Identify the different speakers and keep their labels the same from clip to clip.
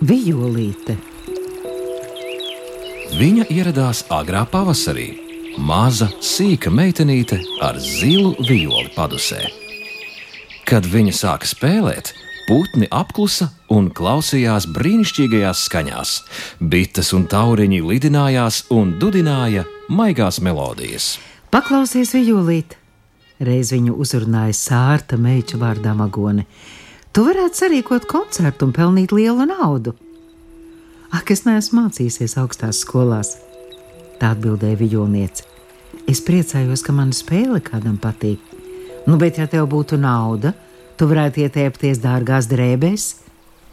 Speaker 1: Vijolīte.
Speaker 2: Viņa ieradās agrā pavasarī. Maza, sīka meitenīte ar zilu violi padusē. Kad viņa sāka spēlēt, putni apklusa un klausījās brīnišķīgajās skaņās. Bites un tauriņi lidinājās un dudināja maigās melodijas.
Speaker 1: Paklausies, Vijolīte! Reiz viņu uzrunāja sārta meiča vārdā Magone. Tu varētu sarīkot koncertu un pelnīt lielu naudu. Ak, es neesmu mācījusies augstās skolās. Tā atbildēja Vijolniece. Es priecājos, ka mana spēle kādam patīk. Nu, bet, ja tev būtu nauda, tu varētu ietiepties dārgās drēbēs.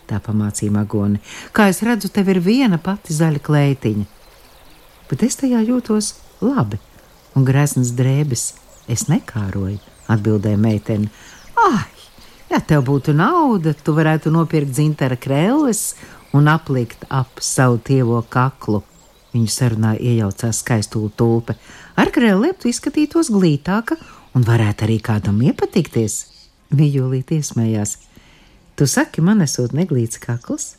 Speaker 1: Tā pamācīja Magone. Kā es redzu, tev ir viena pati zaļa kleitiņa. Bet es tajā jūtos labi, un graznas drēbes es nekāroju, atbildēja meitene. Ai, ja tev būtu nauda, tu varētu nopirkt dzintara krēles un aplikt ap savu tievo kaklu. Viņu sarunā iejaucās skaistula tulpe. Ar krēliem tu izskatītos glītāka un varētu arī kādam iepatikties. Vijolīt iesmējās. Tu saki, man esot neglīts kakls,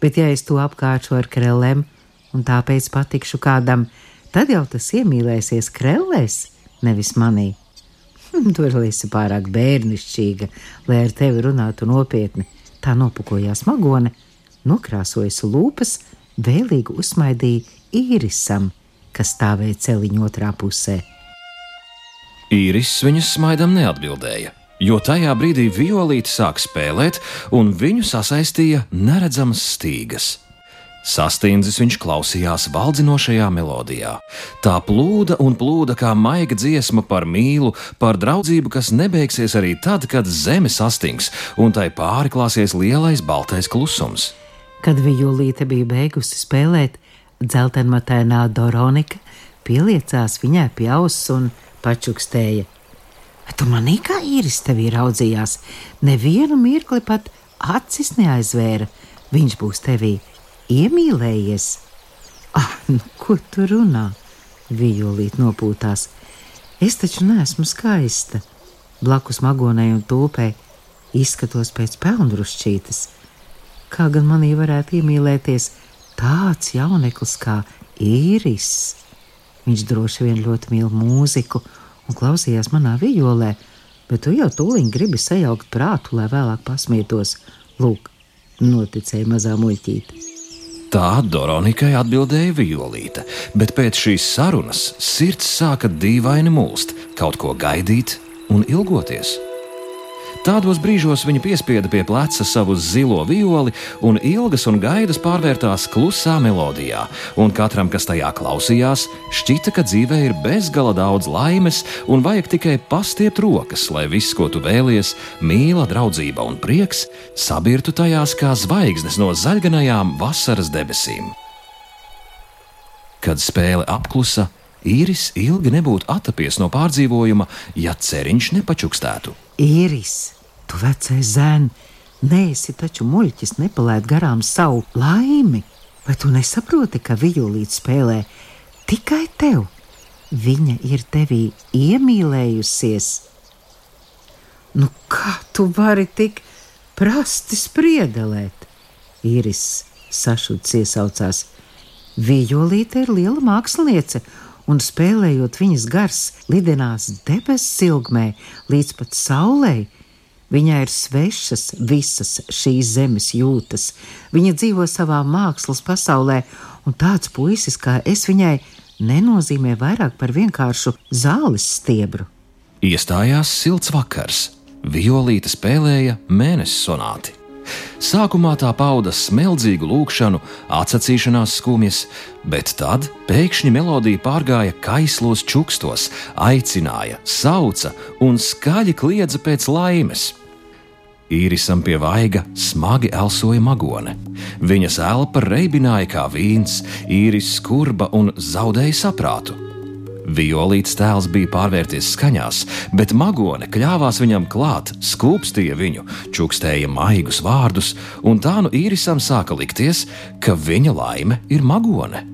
Speaker 1: bet ja es to apkāršu ar krēlēm un tāpēc patikšu kādam, tad jau tas iemīlēsies krēlēs, nevis manī. Hm, tu esi pārāk bērnišķīga, lai ar tevi runātu nopietni. Tā nopukojās magone, nokrāsojas lūpas, vēlīgi uzsmaidīja īrisam, kas stāvēja celiņa otrā pusē.
Speaker 2: Īris viņas smaidam neatbildēja, jo tajā brīdī violīte sāk spēlēt, un viņu sasaistīja neredzamas stīgas. Sastindzis viņš klausījās valdzinošajā melodijā. Tā plūda un plūda kā maiga dziesma par mīlu, par draudzību, kas nebeigsies arī tad, kad zeme sastings un tai pārklāsies lielais baltais klusums.
Speaker 1: Kad Vijolīte bija beigusi spēlēt, dzeltenmatainā Doronika pieliecās viņai pie auss un pačukstēja. Tu manī kā īris tevi raudzījās, nevienu mirkli pat acis neaizvēra. Viņš būs tevī iemīlējies. Ah, nu, ko tu runā? Vijolīt nopūtās. Es taču neesmu skaista. Blakus magonai un tūpei izskatos pēc pelnrušķītes. Kā gan manī varētu iemīlēties tāds jauneklis kā īris? Viņš droši vien ļoti mīl mūziku un klausījās manā vijolē, bet tu jau tūlīt gribi sajaukt prātu, lai vēlāk pasmietos. Lūk, noticēja mazā muļķīte.
Speaker 2: Tā Doronikai atbildēja Violīte, bet pēc šīs sarunas sirds sāka dīvaini mulst, kaut ko gaidīt un ilgoties. Tādos brīžos viņa piespieda pie pleca savu zilo violi, un ilgas un gaidas pārvērtās klusā melodijā. Un katram, kas tajā klausījās, šķita, ka dzīvē ir bezgala daudz laimes, un vajag tikai pastiept rokas, lai viss, ko tu vēlies, mīla, draudzība un prieks, sabirtu tajās kā zvaigznes no zaļganajām vasaras debesīm. Kad spēle apklusa, īris ilgi nebūtu attapies no pārdzīvojuma, ja ceriņš nepačukstētu.
Speaker 1: Īris, tu vecais zēn, neesi taču muļķis nepalaid garām savu laimi. Vai tu nesaproti, ka violīte spēlē tikai tev? Viņa ir tevī iemīlējusies. Nu, kā tu vari tik prasti spriedelēt? Īris sašuts iesaucās. Violīte ir liela māksliniece, un spēlējot viņas gars, lidinās debesu silgmē līdz pat saulei. Viņai ir svešas visas šīs zemes jūtas. Viņa dzīvo savā mākslas pasaulē, un tāds puisis kā es viņai nenozīmē vairāk par vienkāršu zāles stiebru.
Speaker 2: Iestājās silts vakars. Violīte spēlēja mēnesi sonāti. Sākumā tā pauda smeldzīgu lūgšanu, atsacīšanās skumjas, bet tad pēkšņi melodija pārgāja kaislos čukstos, aicināja, sauca un skaļi kliedza pēc laimes. Īrisam pie vaiga smagi elsoja magone. Viņas elpa reibināja kā vīns, īris skurba un zaudēja saprātu. Violīts tēls bija pārvērties skaņās, bet magone kļāvās viņam klāt, skūpstīja viņu, čukstēja maigus vārdus, un tā nu īrisam sāka likties, ka viņa laime ir magone.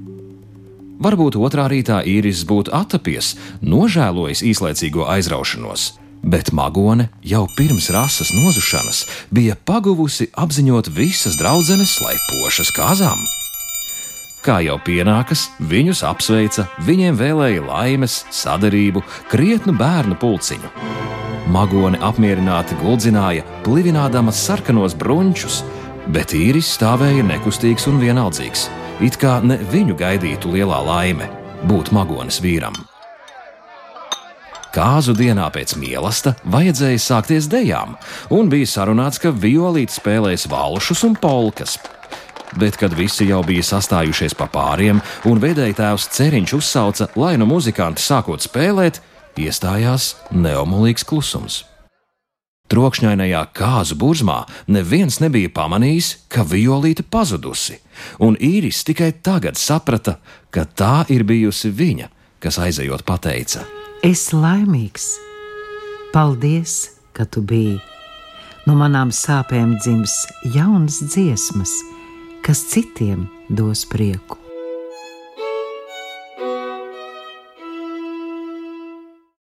Speaker 2: Varbūt otrā rītā īris būtu attapies, nožēlojis īslaicīgo aizraušanos, bet Magone jau pirms rases nozušanas bija paguvusi apziņot visas draudzenes, lai pošas kāzām. Kā jau pienākas, viņus apsveica, viņiem vēlēja laimes, sadarību, krietnu bērnu pulciņu. Magone apmierināti guldzināja, plivinādama sarkanos brunčus, bet īris stāvēja nekustīgs un vienaldzīgs, it kā ne viņu gaidītu lielā laime būt magonas vīram. Kāzu dienā pēc mīlestības vajadzēja sākties dejām, un bija sarunāts, ka violīte spēlēs valšus un polkas, bet kad visi jau bija sastājušies pa pāriem un vedēja tēvs Ceriņš uzsauca, lai no muzikanti sākot spēlēt, iestājās neomolīgs klusums. Trokšņainajā kāzu burzmā neviens nebija pamanījis, ka violīte pazudusi, un īris tikai tagad saprata, ka tā ir bijusi viņa, kas aizejot pateica:
Speaker 1: Es laimīgs! Paldies, ka tu biji! No manām sāpēm dzims jaunas dziesmas, kas citiem dos prieku.